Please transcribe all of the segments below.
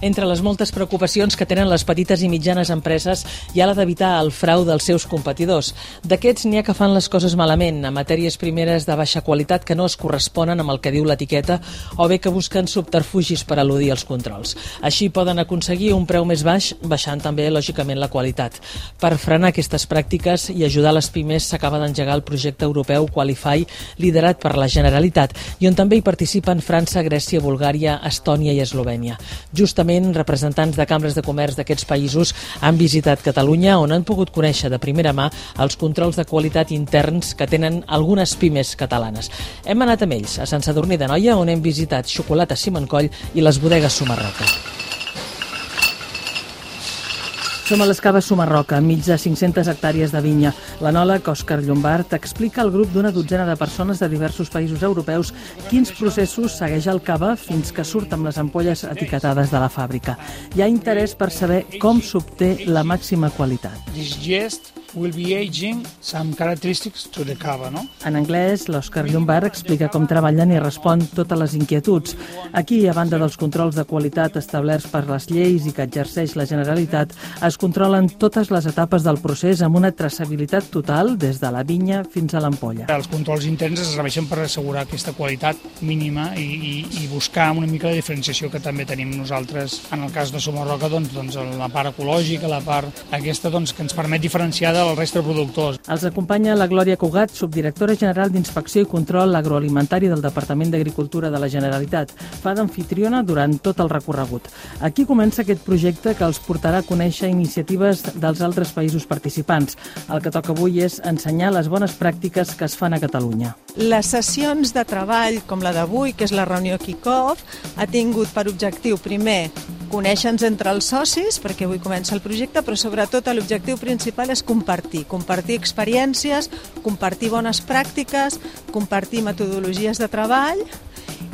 Entre les moltes preocupacions que tenen les petites i mitjanes empreses hi ha la d'evitar el frau dels seus competidors. D'aquests n'hi ha que fan les coses malament, a matèries primeres de baixa qualitat que no es corresponen amb el que diu l'etiqueta o bé que busquen subterfugis per al·ludir els controls. Així poden aconseguir un preu més baix, baixant també, lògicament, la qualitat. Per frenar aquestes pràctiques i ajudar les pimes s'acaba d'engegar el projecte europeu Qualify, liderat per la Generalitat, i on també hi participen França, Grècia, Bulgària, Estònia i Eslovènia. Justament Concretament, representants de cambres de comerç d'aquests països han visitat Catalunya on han pogut conèixer de primera mà els controls de qualitat interns que tenen algunes pimes catalanes. Hem anat amb ells a Sant Sadurní de Noia on hem visitat Xocolata Simancoll i les bodegues Sumarroca. Som a les Caves Sumarroca, enmig de 500 hectàrees de vinya. L'anòleg Òscar Llombard explica al grup d'una dotzena de persones de diversos països europeus quins processos segueix el cava fins que surt amb les ampolles etiquetades de la fàbrica. Hi ha interès per saber com s'obté la màxima qualitat. Will be aging some characteristics to the cava, no? En anglès, l'Òscar Llombard explica com treballen i respon totes les inquietuds. Aquí, a banda dels controls de qualitat establerts per les lleis i que exerceix la Generalitat, es controlen totes les etapes del procés amb una traçabilitat total des de la vinya fins a l'ampolla. Els controls interns es serveixen per assegurar aquesta qualitat mínima i, i, i buscar una mica la diferenciació que també tenim nosaltres en el cas de Somarroca, doncs, doncs la part ecològica, la part aquesta doncs, que ens permet diferenciar del resta de productors. Els acompanya la Glòria Cugat, subdirectora general d'Inspecció i Control Agroalimentari del Departament d'Agricultura de la Generalitat. Fa d'anfitriona durant tot el recorregut. Aquí comença aquest projecte que els portarà a conèixer iniciatives iniciatives dels altres països participants. El que toca avui és ensenyar les bones pràctiques que es fan a Catalunya. Les sessions de treball, com la d'avui, que és la reunió Kickoff, ha tingut per objectiu, primer, conèixer-nos entre els socis, perquè avui comença el projecte, però sobretot l'objectiu principal és compartir, compartir experiències, compartir bones pràctiques, compartir metodologies de treball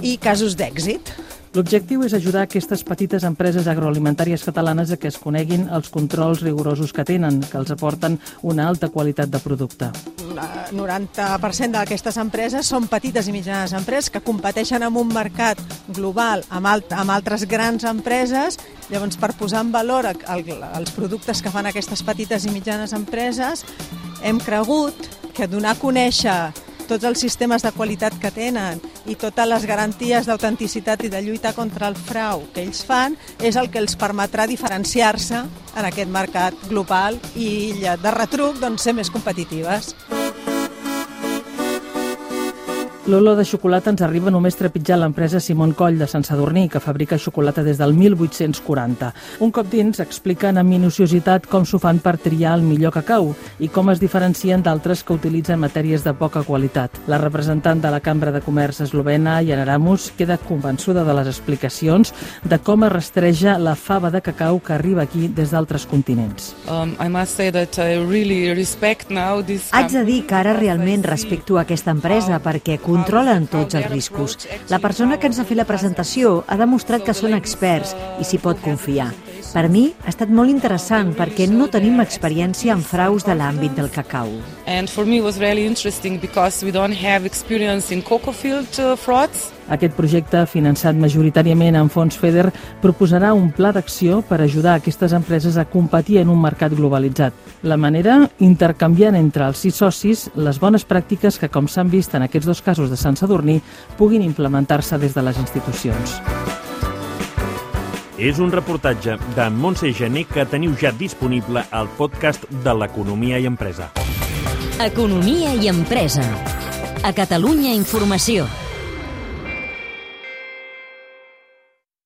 i casos d'èxit. L'objectiu és ajudar aquestes petites empreses agroalimentàries catalanes a que es coneguin els controls rigorosos que tenen, que els aporten una alta qualitat de producte. El 90% d'aquestes empreses són petites i mitjanes empreses que competeixen en un mercat global amb, alt, amb altres grans empreses. Llavors, per posar en valor el, els productes que fan aquestes petites i mitjanes empreses, hem cregut que donar a conèixer tots els sistemes de qualitat que tenen i totes les garanties d'autenticitat i de lluita contra el frau que ells fan és el que els permetrà diferenciar-se en aquest mercat global i de retruc doncs, ser més competitives. L'olor de xocolata ens arriba només trepitjant l'empresa Simon Coll de Sant Sadurní, que fabrica xocolata des del 1840. Un cop dins expliquen amb minuciositat com s'ho fan per triar el millor cacau i com es diferencien d'altres que utilitzen matèries de poca qualitat. La representant de la Cambra de Comerç eslovena, Ramos, queda convençuda de les explicacions de com es rastreja la fava de cacau que arriba aquí des d'altres continents. Um, I must say that I really respect now this Haig de dir que ara realment respecto aquesta empresa perquè controlen tots els riscos. La persona que ens ha fet la presentació ha demostrat que són experts i s'hi pot confiar. Per mi ha estat molt interessant perquè no tenim experiència en fraus de l'àmbit del cacau. And for me was really interesting because we don't have experience in cocoa field uh, frauds. Aquest projecte, finançat majoritàriament en fons FEDER, proposarà un pla d'acció per ajudar aquestes empreses a competir en un mercat globalitzat. La manera, intercanviant entre els sis socis les bones pràctiques que, com s'han vist en aquests dos casos de Sant Sadurní, puguin implementar-se des de les institucions. És un reportatge de Montse Gené que teniu ja disponible al podcast de l'Economia i Empresa. Economia i Empresa. A Catalunya Informació.